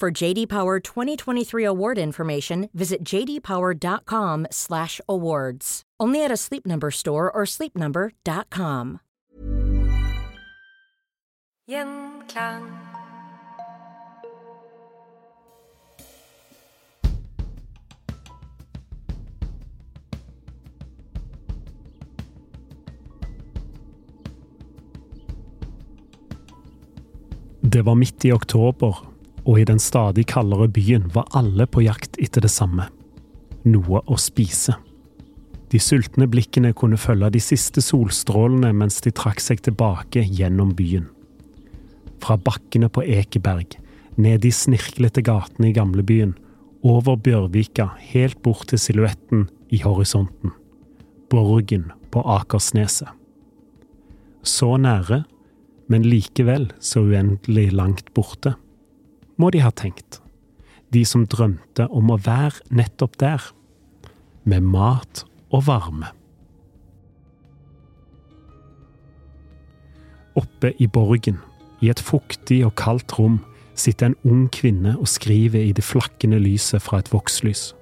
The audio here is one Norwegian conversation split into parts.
For JD Power 2023 award information, visit jdpower.com/awards. Only at a Sleep Number store or sleepnumber.com. Gjenklang. Det var midt i oktober, og i den stadig kaldere byen var alle på jakt etter det samme noe å spise. De sultne blikkene kunne følge de siste solstrålene mens de trakk seg tilbake gjennom byen. Fra bakkene på Ekeberg, ned de snirklete gatene i gamlebyen, over Bjørvika, helt bort til silhuetten i horisonten. Borgen på Akersneset. Så nære, men likevel så uendelig langt borte, må de ha tenkt. De som drømte om å være nettopp der, med mat og varme. Oppe i borgen, i et fuktig og kaldt rom, sitter en ung kvinne og skriver i det flakkende lyset fra et vokslys.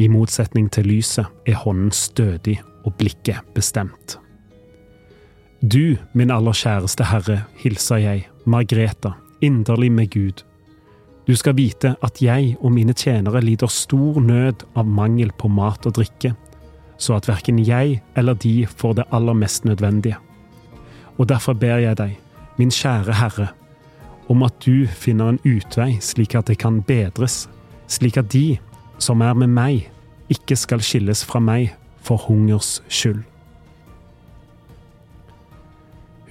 I motsetning til lyset er hånden stødig og blikket bestemt. Du, min aller kjæreste herre, hilser jeg, Margreta, inderlig med Gud. Du skal vite at jeg og mine tjenere lider stor nød av mangel på mat og drikke, så at verken jeg eller de får det aller mest nødvendige. Og derfor ber jeg deg, min kjære Herre, om at du finner en utvei slik at det kan bedres, slik at de som er med meg, ikke skal skilles fra meg for hungers skyld.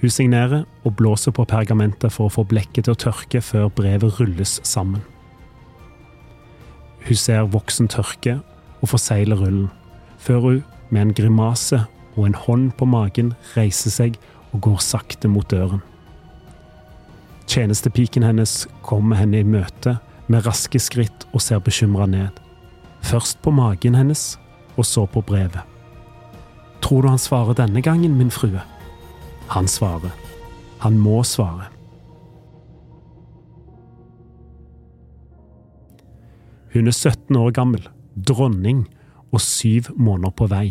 Hun signerer og blåser på pergamentet for å få blekket til å tørke før brevet rulles sammen. Hun ser voksen tørke og forsegler rullen, før hun med en grimase og en hånd på magen reiser seg og går sakte mot døren. Tjenestepiken hennes kommer henne i møte med raske skritt og ser bekymra ned. Først på magen hennes, og så på brevet. Tror du han svarer denne gangen, min frue? Han svarer. Han må svare. Hun er 17 år gammel, dronning og syv måneder på vei.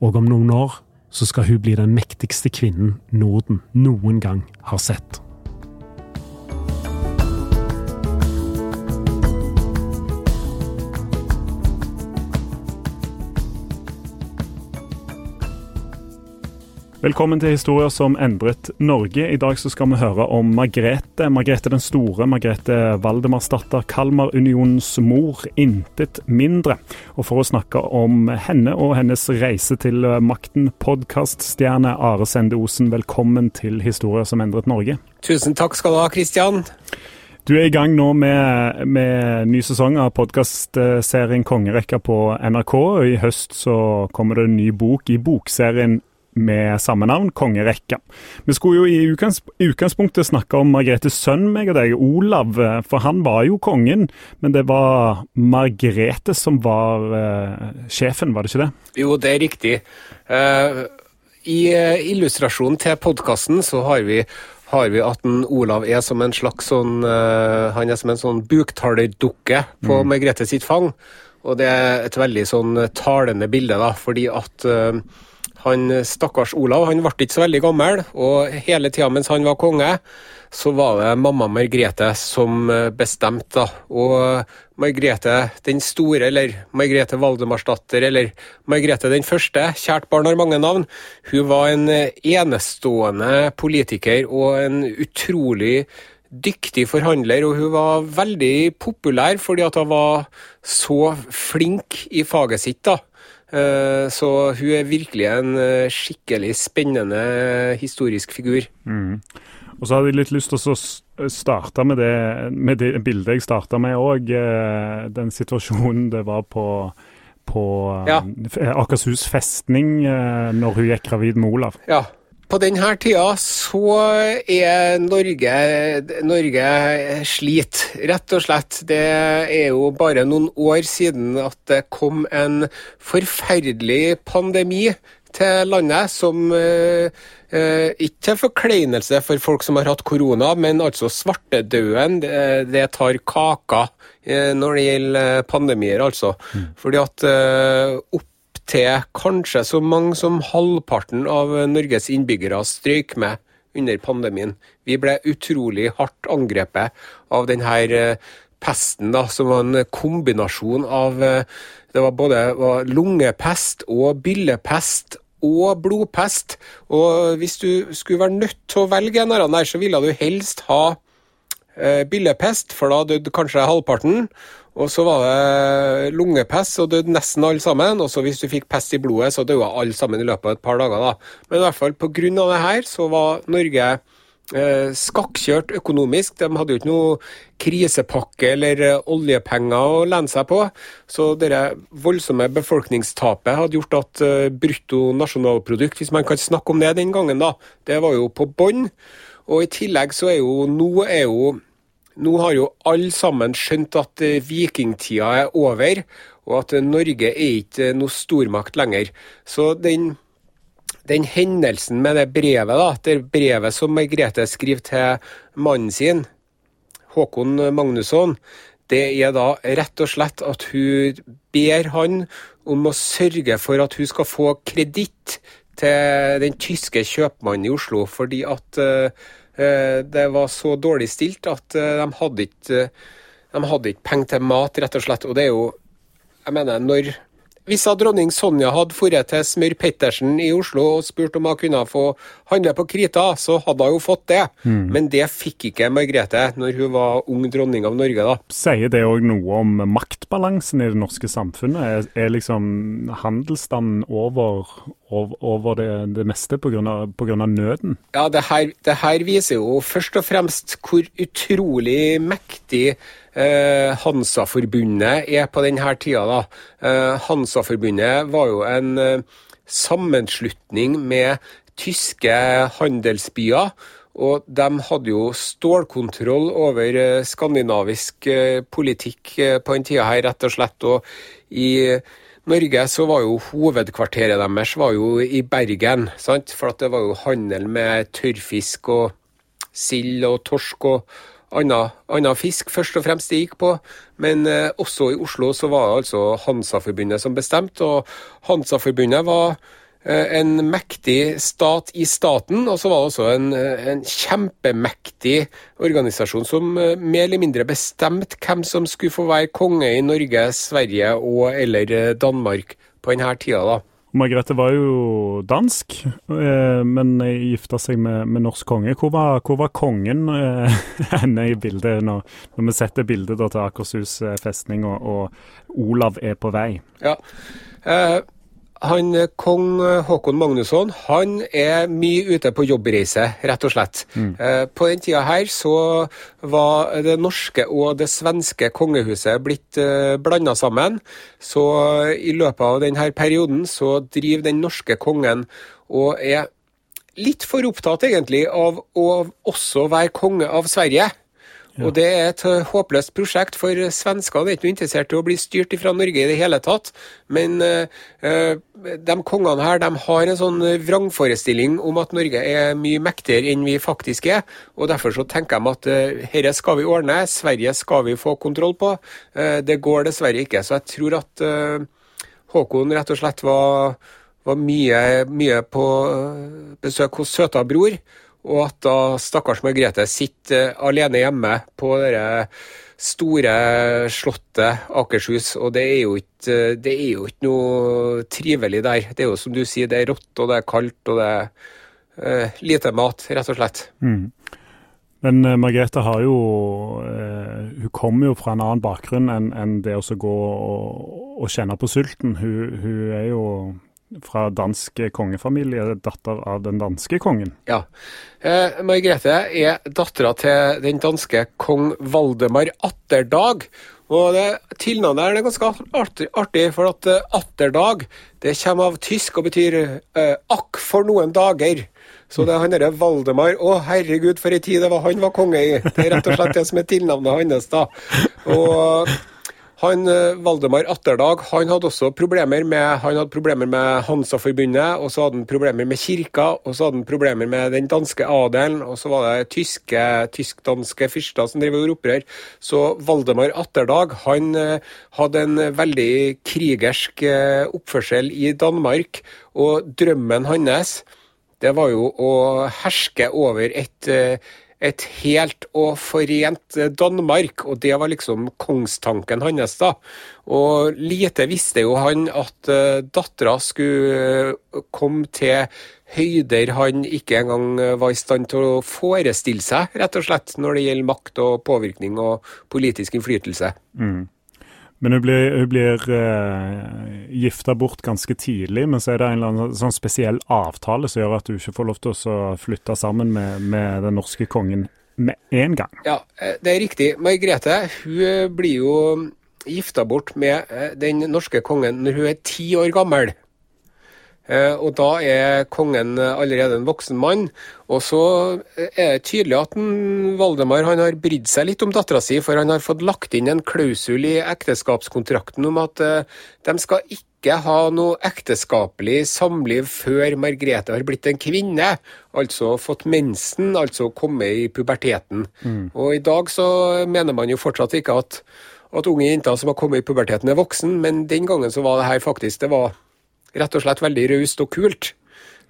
Og om noen år så skal hun bli den mektigste kvinnen Norden noen gang har sett. Velkommen til Historier som endret Norge. I dag så skal vi høre om Margrethe. Margrethe den store, Margrethe Valdemarsdatter, Kalmarunionens mor, intet mindre. Og for å snakke om henne og hennes reise til makten, podkaststjerne Are Sende Osen, velkommen til Historier som endret Norge. Tusen takk skal du ha, Kristian. Du er i gang nå med, med ny sesong av podkastserien Kongerekka på NRK. I høst så kommer det en ny bok i bokserien med samme navn, kongerekka. Vi skulle jo i utgangs utgangspunktet snakke om Margretes sønn, meg og deg, Olav. For han var jo kongen, men det var Margrete som var uh, sjefen, var det ikke det? Jo, det er riktig. Uh, I uh, illustrasjonen til podkasten så har vi har vi at en Olav er som en slags sånn Han er som en sånn buktalerdukke på mm. Margrethe sitt fang. Og det er et veldig sånn talende bilde, da, fordi at han stakkars Olav han ble ikke så veldig gammel, og hele tida mens han var konge, så var det mamma Margrethe som eh, bestemte. Og Margrethe den store, eller Margrethe Valdemarsdatter, eller Margrethe den første, kjært barn har mange navn, hun var en enestående politiker og en utrolig dyktig forhandler, og hun var veldig populær fordi at hun var så flink i faget sitt. da. Eh, så hun er virkelig en eh, skikkelig spennende historisk figur. Mm. Og så hadde jeg litt lyst til å starte med det, med det bildet jeg starta med òg. Eh, den situasjonen det var på, på ja. Akershus festning når hun gikk gravid med Olav. Ja, på denne tida så er Norge Norge slit, rett og slett. Det er jo bare noen år siden at det kom en forferdelig pandemi til landet som eh, eh ikke til forkleinelse for folk som har hatt korona, men altså svartedauden, det, det tar kaka eh, når det gjelder pandemier, altså. Mm. Fordi at opp til kanskje så mange som halvparten av Norges innbyggere strøyk med under pandemien. Vi ble utrolig hardt angrepet av denne eh, pesten, da, som var en kombinasjon av eh, Det var både var lungepest og byllepest og blodpest. Og hvis du skulle være nødt til å velge en av dem der, så ville du helst ha eh, byllepest, for da døde kanskje halvparten. Og så var det lungepest, og døde nesten alle sammen. Og så hvis du fikk pest i blodet, så døde alle sammen i løpet av et par dager. da. Men i hvert fall pga. det her, så var Norge eh, skakkjørt økonomisk. De hadde jo ikke noe krisepakke eller eh, oljepenger å lene seg på. Så det voldsomme befolkningstapet hadde gjort at eh, brutto nasjonalprodukt, hvis man kan snakke om det den gangen, da, det var jo på bånn. Og i tillegg så er jo nå er jo nå har jo alle sammen skjønt at eh, vikingtida er over, og at eh, Norge er ikke eh, noe stormakt lenger. Så den, den hendelsen med det brevet, da, det brevet som Margrethe skriver til mannen sin, Håkon Magnusson, det er da rett og slett at hun ber han om å sørge for at hun skal få kreditt til den tyske kjøpmannen i Oslo, fordi at det var så dårlig stilt at eh, de hadde ikke de hadde ikke penger til mat, rett og slett. Og det er jo Jeg mener, når hvis dronning Sonja hadde dratt til Smør Pettersen i Oslo og spurt om hun kunne få handle på krita, så hadde hun jo fått det. Mm. Men det fikk ikke Margrethe når hun var ung dronning av Norge, da. Sier det òg noe om maktbalansen i det norske samfunnet? Er, er liksom handelsstanden over, over, det, det, meste pga. nøden? Ja, det her, det her viser jo først og fremst hvor utrolig mektig eh, Hansa-forbundet er på denne tida. da. Eh, Hansa-forbundet var jo en eh, sammenslutning med tyske handelsbyer. Og de hadde jo stålkontroll over eh, skandinavisk eh, politikk eh, på den tida her, rett og slett. Og i Norge så var jo hovedkvarteret deres var jo i Bergen, sant? for det var jo handel med tørrfisk og sild og torsk og annen fisk først og fremst det gikk på. Men eh, også i Oslo så var det altså Hansa-forbundet som bestemte, og Hansa-forbundet var en mektig stat i staten, og så var det også en, eh, en kjempemektig organisasjon som eh, mer eller mindre bestemte hvem som skulle få være konge i Norge, Sverige og eller eh, Danmark på denne tida. da. Margrethe var jo dansk, eh, men gifta seg med, med, norsk konge. Hvor var, hvor var kongen eh, henne i bildet, når, når vi setter bildet til Akershus eh, festning og, og, Olav er på vei? Ja, eh, han, eh, Kong eh, Håkon Magnusson han er mye ute på jobbreise, rett og slett. Mm. Eh, på den tida her så var det norske og det svenske kongehuset blitt blanda sammen. Så i løpet av denne perioden så driver den norske kongen og er litt for opptatt egentlig av å også være konge av Sverige. Og Det er et håpløst prosjekt, for svenskene er ikke interessert i å bli styrt fra Norge i det hele tatt. Men uh, de kongene her de har en sånn vrangforestilling om at Norge er mye mektigere enn vi faktisk er. og Derfor så tenker de at dette skal vi ordne, Sverige skal vi få kontroll på. Uh, det går dessverre ikke. Så jeg tror at Håkon rett og slett var, var mye, mye på besøk hos søta bror og at da stakkars Margrethe sitter alene hjemme på det store slottet Akershus, og det er, jo ikke, det er jo ikke noe trivelig der. Det er jo som du sier, det er rått, og det er kaldt, og det er uh, lite mat, rett og slett. Mm. Men uh, Margrethe har jo uh, Hun kommer jo fra en annen bakgrunn enn en det å gå og, og, kjenne på sulten. Hun, hun er jo fra dansk kongefamilie, datter av den danske kongen. Ja. Eh, Margrethe er dattera til den danske kong Valdemar Atterdag. Og det Tilnavnet er ganske artig, artig, for at uh, Atterdag det kommer av tysk og betyr eh, 'akk for noen dager'. Så det er han derre Valdemar Å, herregud, for ei tid det var han var konge i! Det er rett og slett det som er tilnavnet hans, da. Og han, eh, Valdemar Atterdag han hadde også problemer med, han hadde problemer med Hansa-forbundet, og så hadde han problemer med kirka, og så hadde han problemer med den danske adelen, og så var det tyske, tysk-danske fyrster som drev og opprør. Så Valdemar Atterdag han eh, hadde en veldig krigersk eh, oppførsel i Danmark, og drømmen hans det var jo å herske over et et helt og forent Danmark, og det var liksom kongstanken hans. da. Og lite visste jo han at uh, dattera skulle uh, komme til høyder han ikke engang var i stand til å forestille seg, rett og slett, når det gjelder makt og påvirkning og politisk innflytelse. Mm. Men hun blir, hun blir uh, gifta bort ganske tidlig, men så er det en eller annen sånn spesiell avtale som gjør at du ikke får lov til å flytte sammen med, med den norske kongen med en gang. Ja, eh, det er riktig. Margrethe hun eh, blir jo gifta bort med den norske kongen når hun er ti år gammel. Eh, og da er kongen allerede en voksen mann. Og så er det tydelig at Valdemar han har brydd seg litt om dattera si, for han har fått lagt inn en klausul i ekteskapskontrakten om at eh, de skal ikke ha noe ekteskapelig samliv før Margrethe har blitt en kvinne, altså fått mensen, altså kommet i puberteten. Mm. Og i dag så mener man jo fortsatt ikke at, at unge jenter som har kommet i puberteten er voksen, men den gangen så var det her faktisk det var rett og slett veldig raust og kult.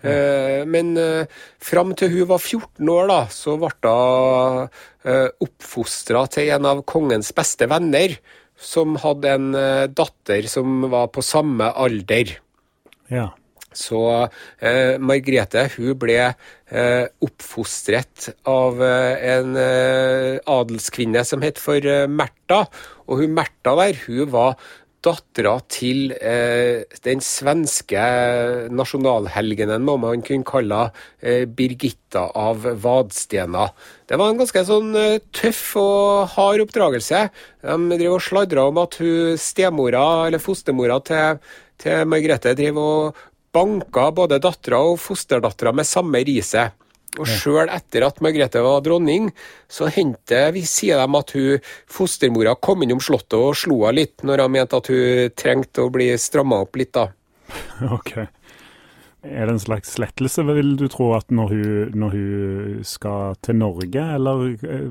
Uh, men uh, fram til hun var 14 år, da, så ble hun uh, oppfostra til en av kongens beste venner, som hadde en datter som var på samme alder. Ja. Så eh, Margrethe hun ble eh, oppfostret av en adelskvinne som het for Märtha. Og hun Märtha der, hun var dattera til eh, den svenske nasjonalhelgenen, må man kunne kalle eh, Birgitta av Vadstena. Det var en ganske sånn eh, tøff og hard oppdragelse. De driver og sladrer om at hun stemora, eller fostermora til, til Margrethe, driver og banka både dattera og fosterdattera med samme riset. Og sjøl etter at Margrethe var dronning, så hendte vi sier de at hun fostermora kom innom slottet og slo henne litt, når hun mente at hun trengte å bli stramma opp litt, da. Ok. Er det en slags lettelse, vil du tro, at når hun, når hun skal til Norge, eller eh,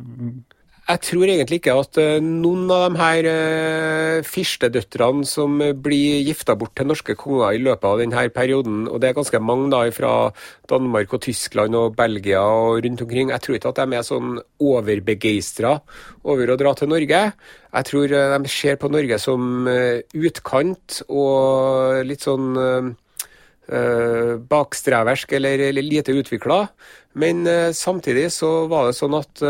jeg tror egentlig ikke at eh, noen av de her uh, som blir gifta bort til norske konger i løpet av denne perioden, og det er ganske mange da fra Danmark og Tyskland og Belgia og rundt omkring, jeg tror ikke at de er sånn overbegeistra over å dra til Norge. Jeg tror uh, de ser på Norge som utkant og litt sånn bakstreversk eller lite utvikla. Men samtidig så var det sånn at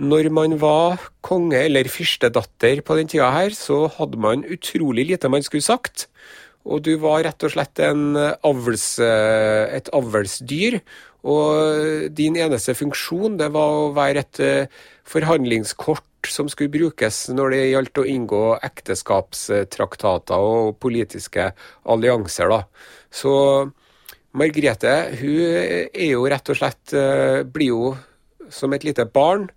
når man var konge eller fyrstedatter på den tida her, så hadde man utrolig lite man skulle sagt. Og du var rett og slett avls, et avlsdyr. Og din eneste funksjon det var å være et eh, forhandlingskort som skulle brukes når det gjaldt å inngå ekteskapstraktater og politiske allianser. Da. Så Margrethe hun er jo rett og slett eh, blir jo som et lite barn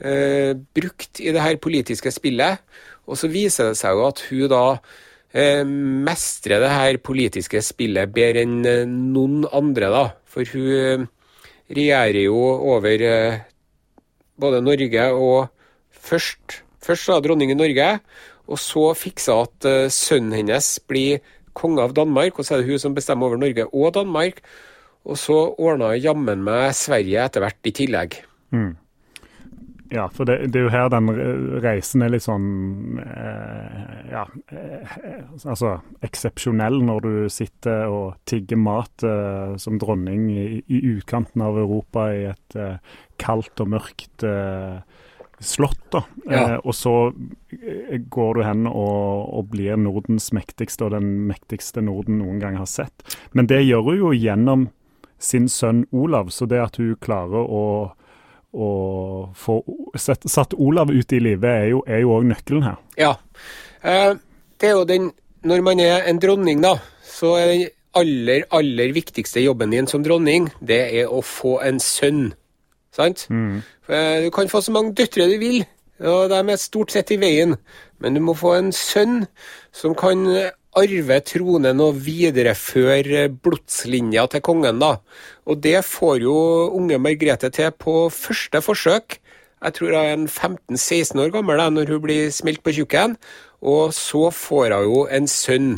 eh, brukt i det her politiske spillet. Og så viser det seg jo at hun da eh, mestrer det her politiske spillet bedre enn eh, noen andre, da. For hun eh, regjerer jo over eh, både Norge og først, først da dronning i Norge, og så fiksa at eh, sønnen hennes blir konge av Danmark, og så er det hun som bestemmer over Norge og Danmark. Og så ordna jammen meg Sverige etter hvert i tillegg. Mm. Ja, for det, det, er jo her den reisen er litt sånn eh, Ja, eh, altså eksepsjonell når du sitter og tigger mat eh, som dronning i, i, utkanten av Europa i et eh, kaldt og mørkt eh, slott. da. Ja. Eh, og så går du hen og, og, blir Nordens mektigste, og den mektigste Norden noen gang har sett. Men det gjør hun jo gjennom sin sønn Olav, så det at hun klarer å å få satt, satt Olav ut i livet, er jo òg nøkkelen her. Ja. Eh, det er jo den Når man er en dronning, da, så er den aller, aller viktigste jobben din som dronning, det er å få en sønn. Sant? Mm. Eh, du kan få så mange døtre du vil, og de er stort sett i veien. Men du må få en sønn som kan arve tronen og videreføre blodslinja til kongen, da. Og det får jo unge Margrethe til på første forsøk. Jeg tror hun er 15-16 år gammel da, når hun blir smelt på tjukken. Og så får hun jo en sønn.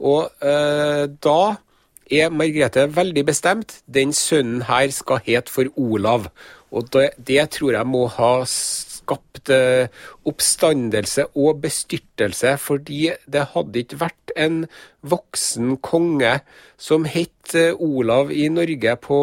Og eh, da er Margrethe veldig bestemt. Den sønnen her skal hete for Olav. Og det, det tror jeg må ha skapt eh, oppstandelse og bestyrtelse, fordi det hadde ikke vært en voksen konge som het eh, Olav i Norge på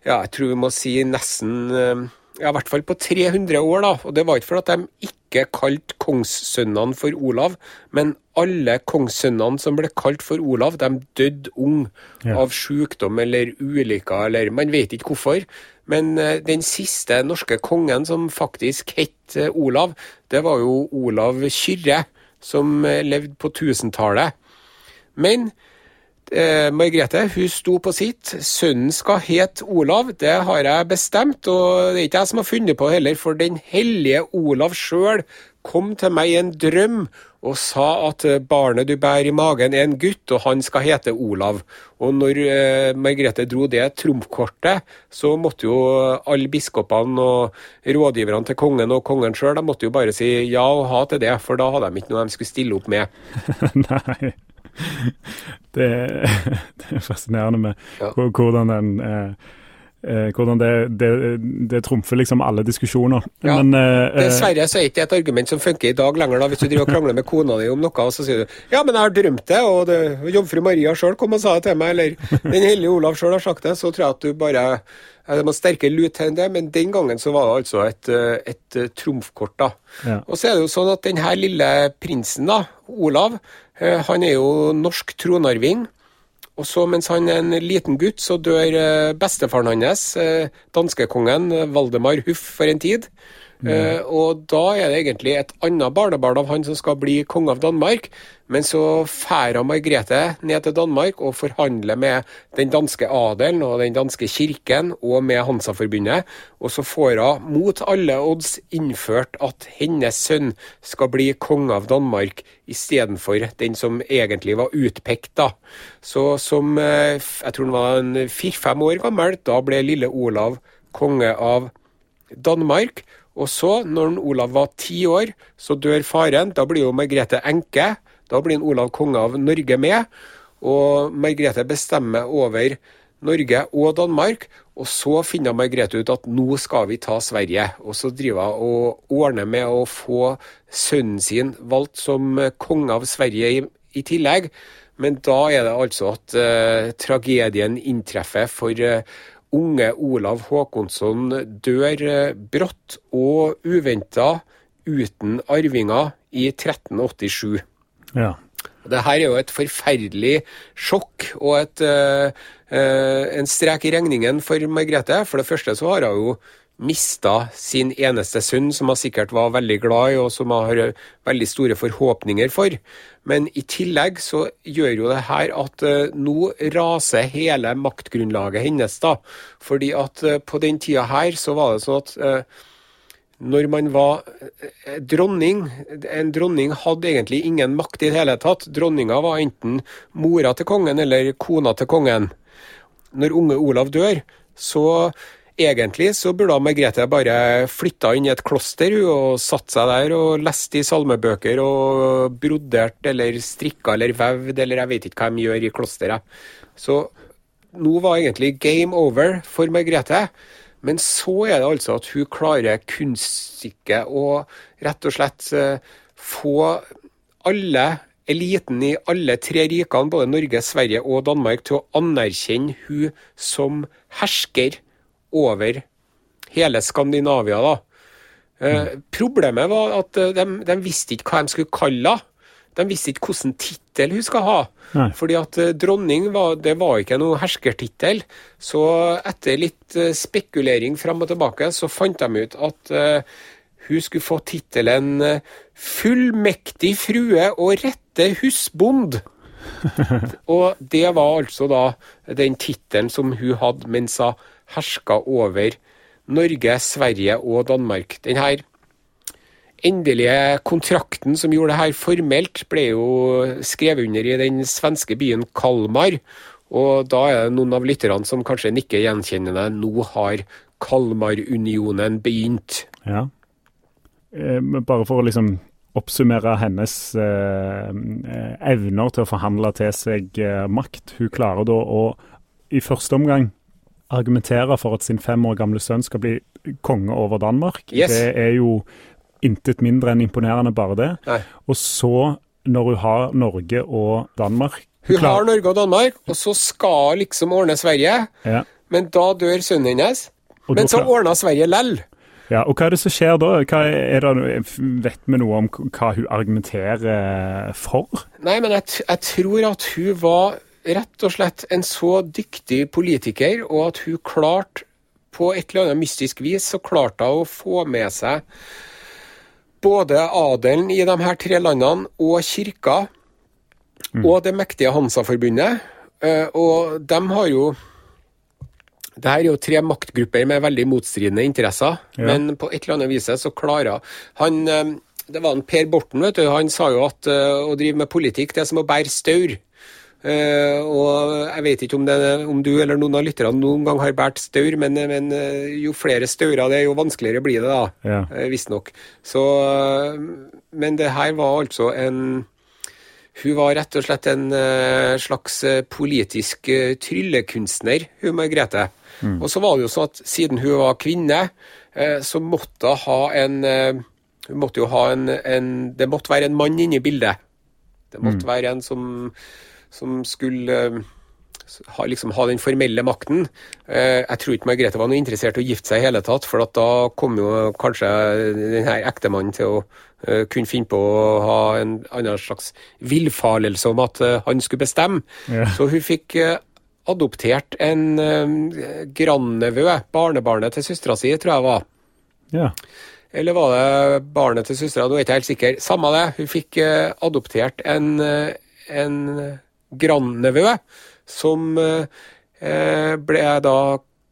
ja, jeg tror vi må si nesten eh, ja, i hvert fall på 300 år, da. Og det var ikke fordi de ikke kalte kongssønnene for Olav, men alle kongssønnene som ble kalt for Olav, de døde ung ja. av sykdom eller ulykker, eller man vet ikke hvorfor. Men eh, den siste norske kongen som faktisk het eh, Olav, det var jo Olav Kyrre, som eh, levde på 1000-tallet. Men eh, Margrethe hun sto på sitt. Sønnen skal hete Olav, det har jeg bestemt. Og det er ikke jeg som har funnet på heller, for den hellige Olav sjøl kom til meg i en drøm og sa at eh, barnet du bærer i magen er en gutt, og han skal hete Olav. Og når eh, Margrethe dro det trumfkortet, så måtte jo alle biskopene og rådgiverne til kongen og kongen sjøl måtte jo bare si ja og ha til det, for da hadde de ikke noe de skulle stille opp med. Nei. Det, det, er fascinerende med ja. hvordan den eh, Eh, hvordan det, det, det, trumfer liksom alle diskusjoner. Ja, Men, eh, Dessverre så er ikke det et argument som funker i dag lenger, da, hvis du driver og krangler med kona di om noe, og så sier du ja, men jeg har drømt det, og det, jomfru Maria sjøl kom og sa det til meg, eller den hellige Olav sjøl har sagt det, så tror jeg at du bare det må sterkere lut enn det, men den gangen så var det altså et, et, et trumfkort. da. Ja. Og så er det jo sånn at den her lille prinsen, da, Olav, eh, han er jo norsk tronarving. Og så mens han er en liten gutt, så dør eh, bestefaren hans, eh, danskekongen Valdemar Huff, for en tid. Uh, og da er det egentlig et annet barnebarn av han som skal bli konge av Danmark. Men så drar Margrethe ned til Danmark og forhandler med den danske adelen og den danske kirken og med Hansa-forbundet. Og så får hun mot alle odds innført at hennes sønn skal bli konge av Danmark istedenfor den som egentlig var utpekt. da. Så som uh, jeg tror han var fire-fem år gammel, da ble lille Olav konge av Danmark. Og så, når Olav var ti år, så dør faren. Da blir jo Margrethe enke. Da blir Olav konge av Norge med. Og Margrethe bestemmer over Norge og Danmark. Og så finner Margrethe ut at nå skal vi ta Sverige. Og så driver hun og ordner med å få sønnen sin valgt som konge av Sverige i, i tillegg. Men da er det altså at uh, tragedien inntreffer for uh, unge Olav Håkonsson dør eh, brått og uventa uten arvinger i 1387. Ja. Det her er jo et forferdelig sjokk og et, uh, uh, en strek i regningen for Margrethe. For det første så har hun jo mista sin eneste sønn, som hun sikkert var veldig glad i, og som hun har veldig store forhåpninger for. Men i tillegg så gjør jo det her at uh, nå raser hele maktgrunnlaget hennes, da. Fordi at uh, på den tida her så var det sånn at uh, når man var dronning En dronning hadde egentlig ingen makt i det hele tatt. Dronninga var enten mora til kongen eller kona til kongen. Når unge Olav dør, så egentlig så burde Margrethe bare flytta inn i et kloster og satt seg der og leste i salmebøker og brodert eller strikka eller vevd eller jeg vet ikke hva de gjør i klosteret. Så nå var egentlig game over for Margrethe. Men så er det altså at hun klarer kunststykket å rett og slett eh, få alle eliten i alle tre rikene, både Norge, Sverige og Danmark, til å anerkjenne hun som hersker over hele Skandinavia. da. Eh, mm. Problemet var at eh, de, de, visste ikke hva de skulle kalle henne. De visste ikke hvilken tittel hun skal ha. Nei. Fordi at uh, dronning var, det var ikke noen herskertittel. Så etter litt spekulering fram og tilbake, så fant de ut at uh, hun skulle få tittelen fullmektig frue og rette husbond. og det var altså da den tittelen som hun hadde mens hun herska over Norge, Sverige og Danmark. Denne endelige kontrakten som gjorde det her formelt, ble jo skrevet under i den svenske byen Kalmar. Og da er det noen av lytterne som kanskje nikker gjenkjennende. Nå har Kalmarunionen begynt. Ja. Eh, bare for å liksom oppsummere hennes eh, evner til å forhandle til seg eh, makt. Hun klarer da å i første omgang argumentere for at sin fem år gamle sønn skal bli konge over Danmark. Yes. Det er jo intet mindre enn imponerende, bare det. Nei. Og så, når hun har Norge og Danmark Hun klar... har Norge og Danmark, og så skal liksom ordne Sverige. Ja. Men da dør sønnen hennes. Men så ordner Sverige lell. Ja, og Hva er det som skjer da? Hva er det, vet vi noe om hva hun argumenterer for? Nei, men jeg, jeg tror at hun var rett og slett en så dyktig politiker, og at hun klarte på et eller annet mystisk vis så klarte hun å få med seg både adelen i de her tre landene og kirka mm. og det mektige Hansa-forbundet. Eh, og de har jo det her er jo tre maktgrupper med veldig motstridende interesser, ja. men på et eller annet vis så klarer han eh, Det var en Per Borten, vet du. Han sa jo at uh, å drive med politikk, det er som å bære staur. Uh, og jeg vet ikke om, det, om, du eller noen av lytterne noen gang har båret staur, men, men uh, jo flere staurer det er, jo vanskeligere blir det, da. Ja. Uh, Visstnok. Så Men det her var altså en Hun var rett og slett en slags politisk tryllekunstner, hun Margrethe. Mm. Og så var det jo sånn at siden hun var kvinne, så måtte hun ha en Hun måtte jo ha en, en Det måtte være en mann inne i bildet. Det måtte mm. være en som som skulle eh, ha, liksom, ha den formelle makten. Eh, jeg tror ikke Margrethe var noe interessert i å gifte seg i hele tatt, for da kom jo kanskje denne ektemannen til å uh, kunne finne på å ha en annen slags villfarelse om at han skulle bestemme. Ja. Så hun fikk adoptert en grandnevø, barnebarnet til søstera si, tror jeg var. Ja. Eller var det barnet til søstera, nå er jeg ikke helt sikker. Samme det, hun fikk adoptert en, en grandnevø, som eh, ble da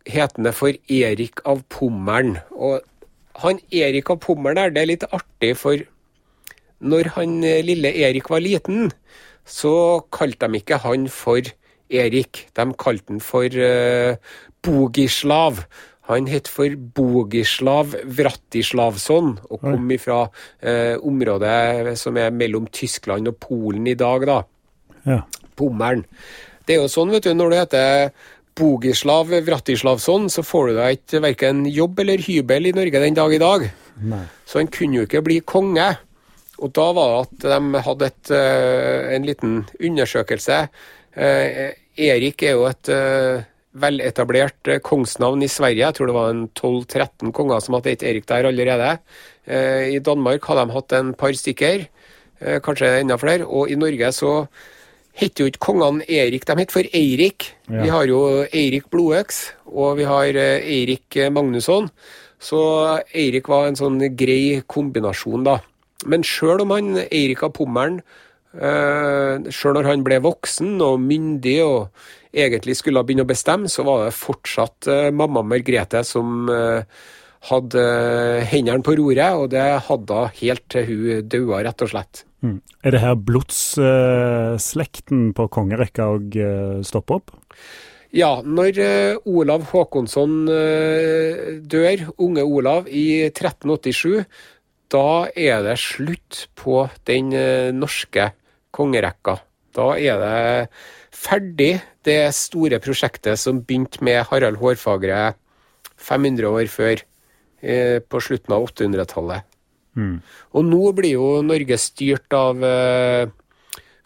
hetende for Erik av Pommern. Og han Erik av Pommern er det litt artig, for når han eh, lille Erik var liten, så kalte de ikke han for Erik, de kalte han for uh, Bogislav. Han het for Bogislav Vratislavsson og kom fra uh, området som er mellom Tyskland og Polen i dag, da. Ja. Det er jo sånn, vet du, når du heter Bogislav Vratislavsson, så får du deg ikke verken jobb eller hybel i Norge den dag i dag. Nei. Så han kunne jo ikke bli konge. Og da var det at de hadde et, uh, en liten undersøkelse. Uh, Erik er jo et uh, veletablert kongsnavn i Sverige. Jeg tror det var en 12-13 konger som hadde hett Erik der allerede. I Danmark hadde de hatt en par stykker, kanskje enda flere. Og i Norge så heter jo ikke kongene Erik, de heter for Eirik. Ja. Vi har jo Eirik Blodøks, og vi har eh, Eirik Magnusson. Så Eirik var en sånn grei kombinasjon, da. Men sjøl om han Eirik av Pommern, uh, sjøl når han ble voksen og myndig og egentlig skulle begynne å bestemme, så var det fortsatt mamma Margrethe som hadde hendene på roret, og det hadde hun helt til hun daua, rett og slett. Mm. Er det her blodsslekten på kongerekka òg stopper opp? Ja, når Olav Håkonsson dør, unge Olav, i 1387, da er det slutt på den norske kongerekka. Da er det ferdig, det store prosjektet som begynte med Harald Hårfagre 500 år før. Eh, på slutten av 800-tallet. Mm. Og nå blir jo Norge styrt av eh,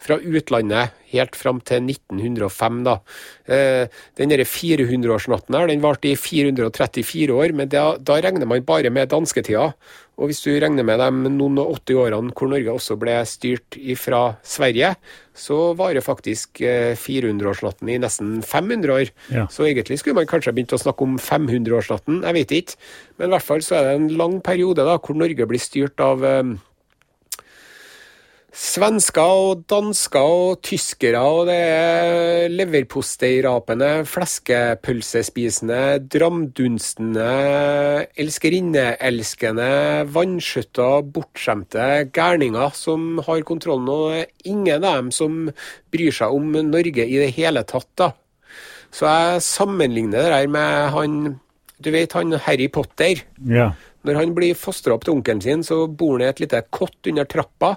fra utlandet helt fram til 1905. da. Eh, den 400-årsnatten her, den varte i 434 år, men da, da regner man bare med dansketida. Og hvis du regner med de noen og 80 årene hvor Norge også ble styrt fra Sverige, så varer faktisk 400-årsnatten eh, i nesten 500 år. Ja. Så egentlig skulle man kanskje begynt å snakke om 500-årsnatten, jeg vet ikke. Men i hvert fall så er det en lang periode da, hvor Norge blir styrt av eh, Svensker og dansker og tyskere, og det er leverposteirapende, fleskepølsespisende, dramdunstende, elskerinneelskende, vanskjøtta, bortskjemte gærninger som har kontrollen, og ingen av dem som bryr seg om Norge i det hele tatt. da. Så jeg sammenligner det der med han Du vet han Harry Potter? Ja. Når han blir fostra opp til onkelen sin, så bor han i et lite kott under trappa.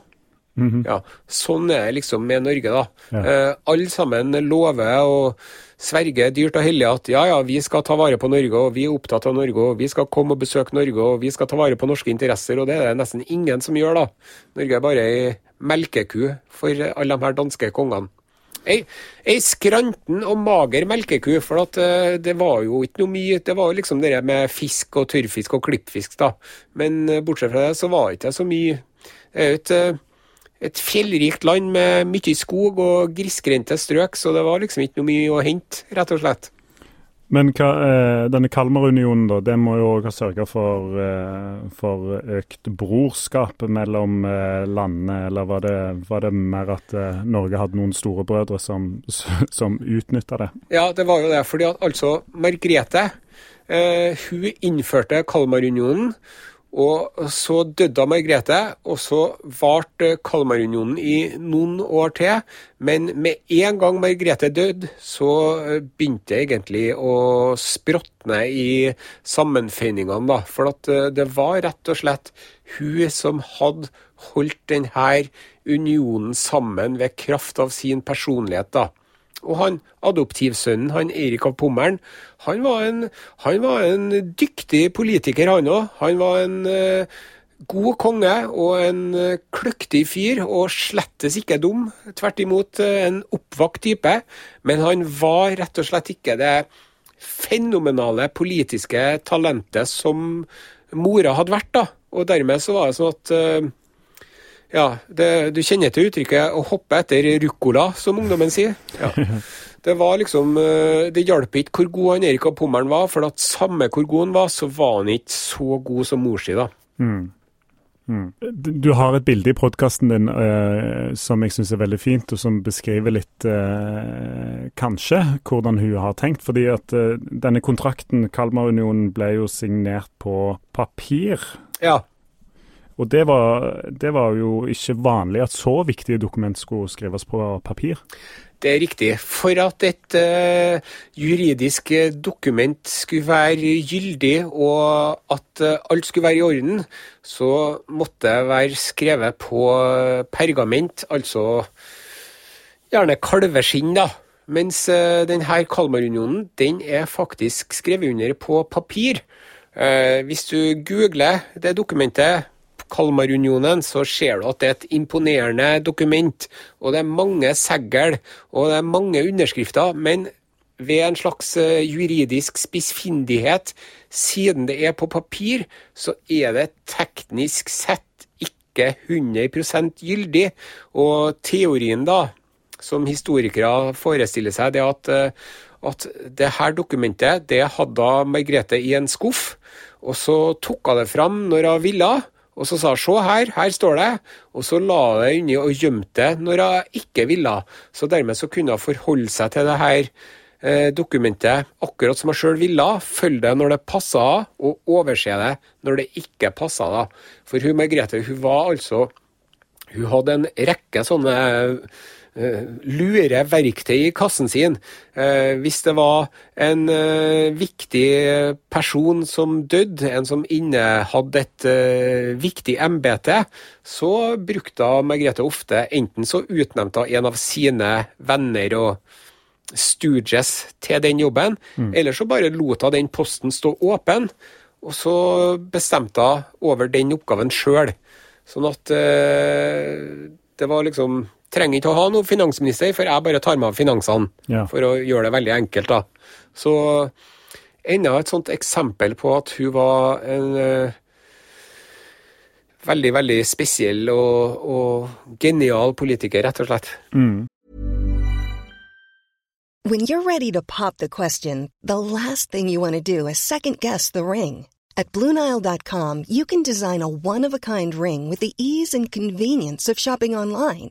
Mm -hmm. ja, sånn er det liksom med Norge, da. Ja. Eh, alle sammen lover og sverger dyrt og hellig at ja, ja, vi skal ta vare på Norge, og vi er opptatt av Norge, og vi skal komme og besøke Norge, og vi skal ta vare på norske interesser, og det er det nesten ingen som gjør, da. Norge er bare ei melkeku for alle de her danske kongene. Ei, ei skranten og mager melkeku, for at, uh, det var jo ikke noe mye Det var jo liksom det med fisk og tørrfisk og klippfisk, da. Men uh, bortsett fra det, så var det ikke så mye Det er jo ikke uh, et fjellrikt land med mye skog og grisgrendte strøk, så det var liksom ikke noe mye å hente, rett og slett. Men hva, eh, denne Kalmarunionen, da, det må jo òg ha sørga for, eh, for, økt brorskap mellom eh, landene, eller var det, var det mer at Norge hadde noen storebrødre som, som utnytta det? Ja, det var jo det. fordi at altså Margrethe hun innførte Kalmarunionen. Og så døde Margrethe, og så varte Kalmarunionen i noen år til. Men med en gang Margrethe døde, så begynte det egentlig å språtne i sammenføyningene, da. For eh, det var rett og slett hun som hadde holdt denne unionen sammen ved kraft av sin personlighet, da. Og han adoptivsønnen, han Erik av Pommern, han var en, han var en dyktig politiker, han òg. Han var en uh, god konge og en uh, kløktig fyr, og slettes ikke dum. Tvert imot uh, en oppvakt type. Men han var rett og slett ikke det fenomenale politiske talentet som mora hadde vært. da. Og dermed så var det sånn at ja, det, du kjenner til uttrykket 'å hoppe etter ruccola', som ungdommen sier. Ja. Det var liksom, eh, det hjalp ikke hvor god han Erik av Pommern var, for at samme hvor god han var, så var han ikke så god som mor si, da. Mm. Mm. Du har et bilde i podkasten din uh, som jeg syns er veldig fint, og som beskriver litt uh, kanskje hvordan hun har tenkt. Fordi at uh, denne kontrakten, Kalmarunionen, ble jo signert på papir. Ja. Og det var, det var, jo ikke vanlig at så viktige dokument skulle skrives på papir. Det er riktig. For at et uh, juridisk dokument skulle være gyldig, og at uh, alt skulle være i orden, så måtte det være skrevet på pergament, altså gjerne kalveskinn, da. Mens uh, denne Kalmarunionen, den er faktisk skrevet under på papir. hvis du googler det dokumentet Kalmarunionen, så ser du at det er et imponerende dokument. Og det er mange segl, og det er mange underskrifter. Men ved en slags eh, juridisk spissfindighet, siden det er på papir, så er det teknisk sett ikke 100% gyldig. Og teorien, da, som historikere forestiller seg, det at, eh, at det her dokumentet det hadde Margrethe i en skuff. Og så tok hun det fram når hun ville, og så sa hun se her, her står det. Og så la hun det inni og gjemte det når hun ikke ville. Så dermed så kunne hun forholde seg til det her eh, dokumentet akkurat som hun sjøl ville. Følge det når det passa henne, og overse det når det ikke passa henne. For hun Margrethe hun var altså Hun hadde en rekke sånne lure verktøy i kassen sin. Uh, hvis det var en uh, viktig person som døde, en som innehadde et viktig embete, så brukte Margrethe ofte enten så utnevnte hun en av sine venner og stooges til den jobben, mm. eller så bare lot hun den posten stå åpen, og så bestemte hun over den oppgaven sjøl. Sånn at eh, det var liksom Trenger ikke å ha noen finansminister, for jeg bare tar meg av finansene. Ja. For å gjøre det veldig enkelt, da. Så enda et sånt eksempel på at hun var en uh, veldig, veldig spesiell og, og, genial politiker, rett og slett. Mm. When you're ready to pop the question, the last thing you want to do is second guess the ring. At Bluenile.com, you can design a one of a kind ring with the ease and convenience of shopping online.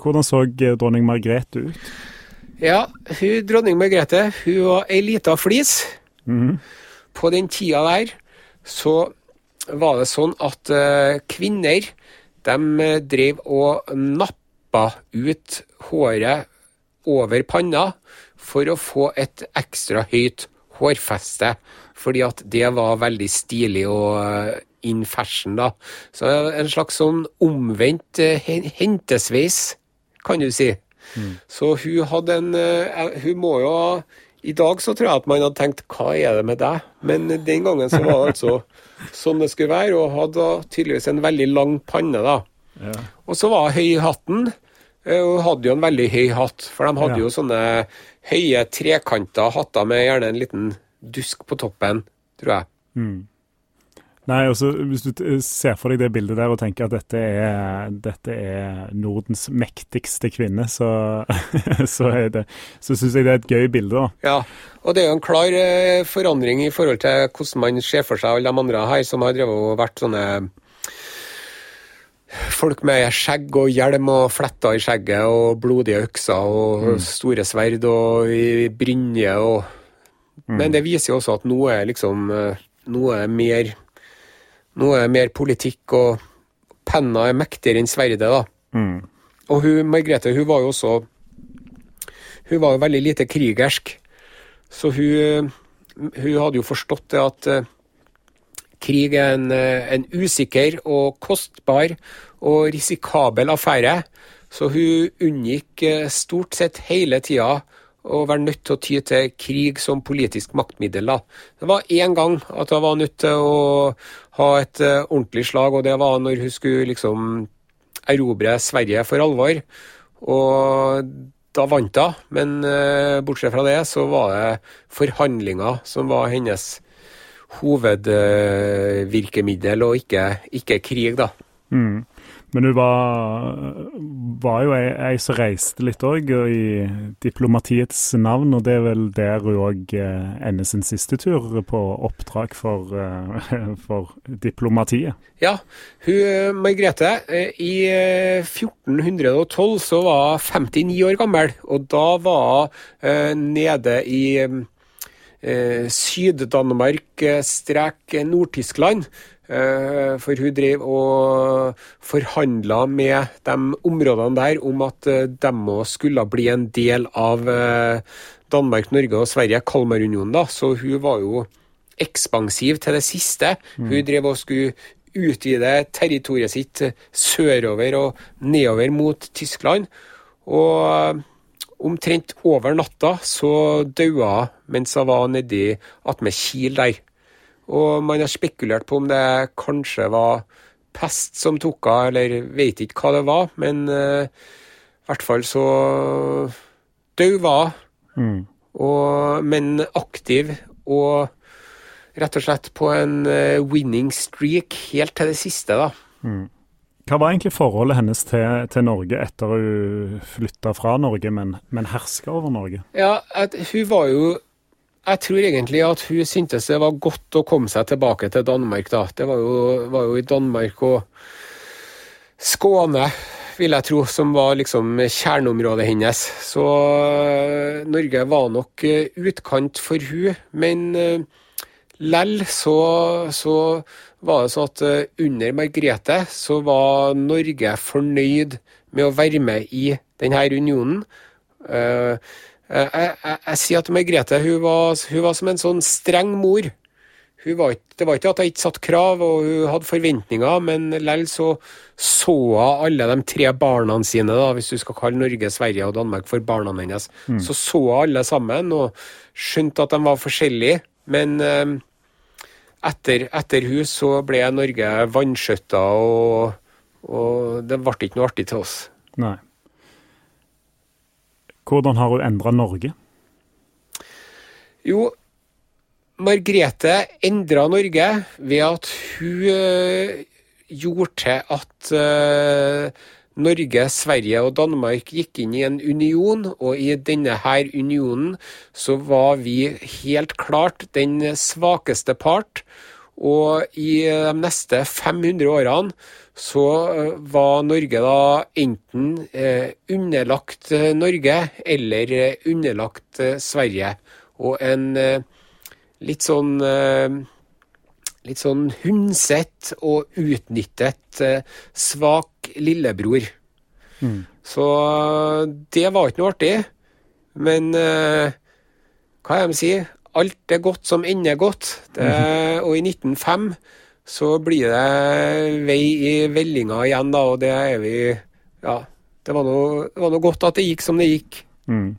Hvordan så eh, dronning Margrethe ut? Ja, hun, dronning Margrethe hun var ei lita flis. Mm. På den tida der så var det sånn at uh, kvinner de eh, drev og nappa ut håret over panna for å få et ekstra høyt hårfeste. Fordi at det var veldig stilig og in fashion, da. Så en slags sånn omvendt hentesveis kan du si. Mm. Så hun hadde en eh, Hun må jo ha I dag så tror jeg at man hadde tenkt hva er det med deg? Men den gangen så var det altså sånn det skulle være, og hadde tydeligvis en veldig lang panne, da. Ja. Og så var hun høy i hatten. Eh, hun hadde jo en veldig høy hatt, for de hadde ja. jo sånne høye trekanta hatter med gjerne en liten dusk på toppen, tror jeg. Mm. Nei, også Hvis du ser for deg det bildet der og tenker at dette er, dette er Nordens mektigste kvinne, så, så, er så syns jeg det er et gøy bilde. da. Ja, og det er jo en klar eh, forandring i forhold til hvordan man ser for seg alle de andre her som har drevet og vært sånne folk med skjegg og hjelm og fletter i skjegget og blodige økser og mm. store sverd og brynje og mm. Men det viser jo også at noe er liksom noe er mer nå er det mer politikk, og penna er mektigere enn sverdet, da. Mm. Og hun, Margrethe hun var jo også Hun var jo veldig lite krigersk. Så hun, hun hadde jo forstått det at uh, krig er en, uh, en, usikker og kostbar og risikabel affære. Så hun unngikk stort sett hele tida å være nødt til å ty til krig som politisk maktmiddel. Da. Det var én gang at hun var nødt til å ha et uh, ordentlig slag, og det var når hun skulle liksom erobre Sverige for alvor. Og da vant hun, men uh, bortsett fra det så var det forhandlinger som var hennes hovedvirkemiddel, og ikke, ikke, krig, da. Mm. Men hun var, var jo ei, ei som reiste litt òg, i diplomatiets navn. Og det er vel der hun òg eh, ender sin siste tur på oppdrag for, eh, for diplomatiet. Ja, hun Margrethe i 1412 så var hun 59 år gammel, og da var hun nede i eh, Syd-Danmark strek Nord-Tyskland. Eh, for hun drev og forhandla med de områdene der om at eh, de òg skulle bli en del av eh, Danmark, Norge og Sverige, Kalmarunionen. da, Så hun var jo ekspansiv til det siste. Mm. Hun drev og skulle utvide territoriet sitt sørover og nedover mot Tyskland. Og omtrent over natta så daua mens hun var nedi attmed Kiel der. Og man har spekulert på om det kanskje var pest som tok av, eller vet ikke hva det var. Men uh, i hvert fall så død var mm. men aktiv og rett og slett på en uh, winning streak helt til det siste, da. Mm. Hva var egentlig forholdet hennes til, til Norge etter hun flytta fra Norge, men, men herska over Norge? Ja, at Hun var jo jeg tror egentlig at hun syntes det var godt å komme seg tilbake til Danmark, da. Det var jo, var jo i Danmark og Skåne, vil jeg tro, som var liksom kjerneområdet hennes. Så uh, Norge var nok uh, utkant for hun, men uh, lell så, så, var det sånn at under Margrethe så var Norge fornøyd med å være med i denne unionen. Eh, jeg, jeg, jeg, sier at Margrethe hun var, hun var, som en sånn streng mor. Var det var ikke at hun ikke satte krav og hun hadde forventninger, men likevel så så hun alle de tre barna sine, da, hvis du skal kalle Norge, Sverige og Danmark for barna hennes. Mm. Så så hun alle sammen og skjønte at de var forskjellige. Men eh, etter, etter hun så ble Norge vanskjøtta, og, og det ble ikke noe artig til oss. Nei. Hvordan har hun endra Norge? Jo, Margrethe endra Norge ved at hun uh, gjorde til at uh, Norge, Sverige og Danmark gikk inn i en union, og i denne her unionen så var vi helt klart den svakeste part. Og i de neste 500 årene så eh, var Norge da enten eh, underlagt eh, Norge eller underlagt Sverige. Og en litt sånn litt sånn hundset og utnyttet svak lillebror. Mm. Så det var ikke noe artig. Men hva er det de sier? Alt er godt som ender godt. Det, mm. Og i 1905 så blir det vei i vellinga igjen, da, og det er vi Ja. Det var noe godt at det gikk som det gikk. Mm.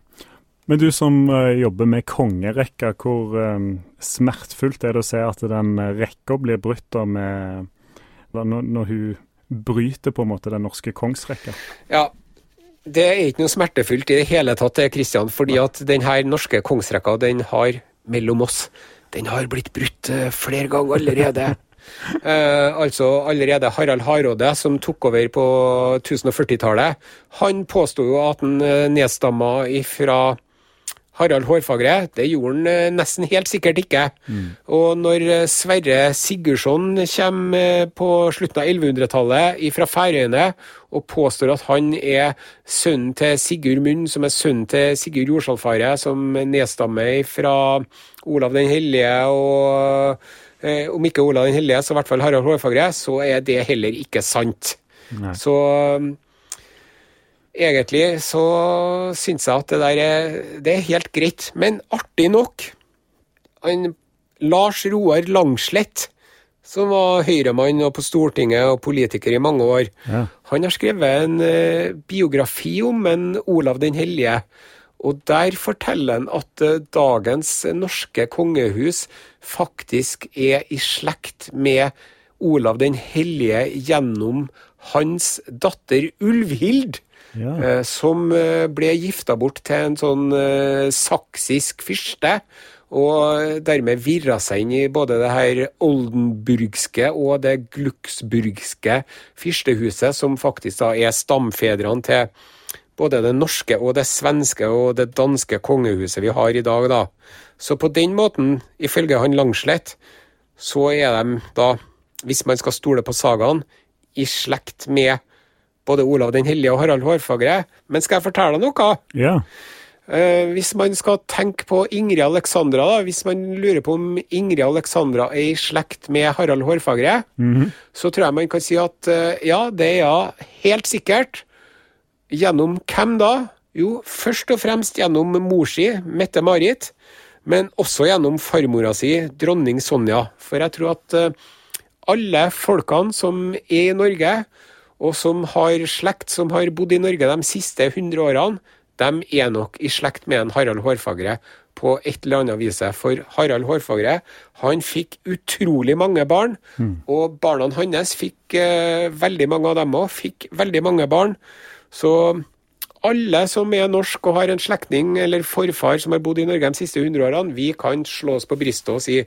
Men du som uh, jobber med kongerekka, hvor um, smertefullt er det å se at den rekka blir brutt da med når, når, hun bryter på en måte den norske kongsrekka? Ja, det er ikke noe smertefullt i det hele tatt, Kristian. Fordi at denne norske kongsrekka, den har, mellom oss, den har blitt brutt uh, flere ganger allerede. Eh, altså allerede Harald Hardråde, som tok over på 1040-tallet, han påsto jo at han eh, nedstamma ifra Harald Hårfagre. Det gjorde han eh, nesten helt sikkert ikke. Mm. Og når eh, Sverre Sigurdsson kommer på slutten av 1100-tallet fra Færøyene og påstår at han er sønnen til Sigurd Munn, som er sønnen til Sigurd Jordsalfare, som nedstammer fra Olav den hellige og eh, om ikke Olav den hellige, så i hvert fall Harald Hårfagre, så er det heller ikke sant. Nei. Så egentlig så syns jeg at det der er, det er helt greit. Men artig nok han, Lars Roar Langslett, som var høyremann og på Stortinget og politiker i mange år, ja. han har skrevet en uh, biografi om en Olav den hellige. Og der forteller han at uh, dagens norske kongehus faktisk er i slekt med Olav den hellige gjennom hans datter Ulvhild. Ja. Eh, som eh, ble gifta bort til en sånn eh, saksisk fyrste. og dermed virra seg inn i både det her oldenburgske og det glucksburgske fyrstehuset, som faktisk da er stamfedrene til både det norske og det svenske og det danske kongehuset vi har i dag, da. Så på den måten, ifølge han Langslett, så er de da, hvis man skal stole på sagaen, i slekt med både Olav den hellige og Harald Hårfagre. Men skal jeg fortelle noe? Ja. Eh, hvis man skal tenke på Ingrid Alexandra, da, hvis man lurer på om Ingrid Alexandra er i slekt med Harald Hårfagre, Mhm. så tror jeg man kan si at eh, ja, det er ja, helt sikkert. Gjennom hvem da? Jo, først og fremst gjennom mor si, Mette-Marit, men også gjennom farmora si, dronning Sonja. For jeg tror at eh, alle folkene som er i Norge, og som har slekt som har bodd i Norge de siste 100 årene, de er nok i slekt med en Harald Hårfagre på et eller annet vis. For Harald Hårfagre han fikk utrolig mange barn, og barna hans fikk eh, veldig mange av dem òg, fikk veldig mange barn. Så alle som er norsk og har en slektning eller forfar som har bodd i Norge de siste 100 årene, vi kan slå oss på brystet og si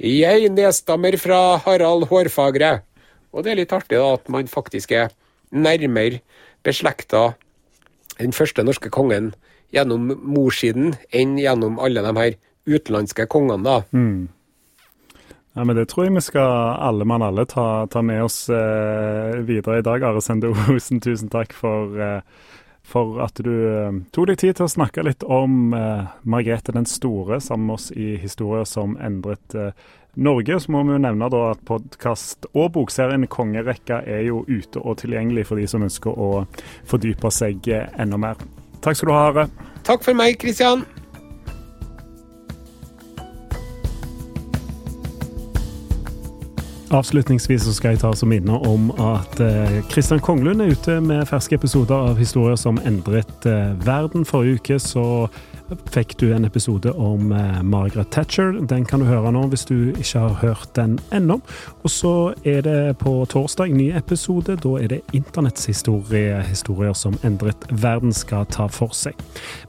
jeg nedstammer fra Harald Hårfagre. Og det er litt artig da at man faktisk er nærmere beslekta den første norske kongen gjennom morssiden enn gjennom alle de her utenlandske kongene, da. Ja, men Det tror jeg vi skal alle mann alle ta, ta med oss eh, videre i dag. Are Sende Osen, tusen takk for, eh, for at du eh, tok deg tid til å snakke litt om eh, Margrethe den store sammen med oss i historier som endret eh, Norge. Så må vi jo nevne da at podkast og bokserien Kongerekka er jo ute og tilgjengelig for de som ønsker å fordype seg eh, enda mer. Takk skal du ha, Are. Takk for meg, Kristian. Avslutningsvis så skal jeg ta som minne om at Kristian Konglund er ute med ferske episoder av historier som endret eh, verden. Forrige uke så fikk du en episode om eh, Margaret Thatcher. Den kan du høre nå hvis du ikke har hørt den ennå. Og så er det på torsdag ny episode. Da er det internettshistorie, historier som endret verden, skal ta for seg.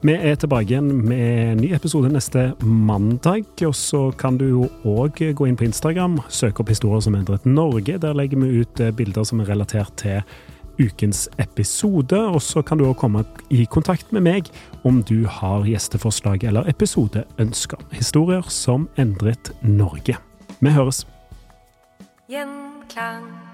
Vi er tilbake igjen med ny episode neste mandag. Og så kan du jo òg gå inn på Instagram, søke opp historier som endret Norge. Der legger vi ut eh, bilder som er relatert til ukens episode, og så kan du òg komme i kontakt med meg om du har gjesteforslag eller episodeønsker. Historier som endret Norge. Vi høres. Gjenklang.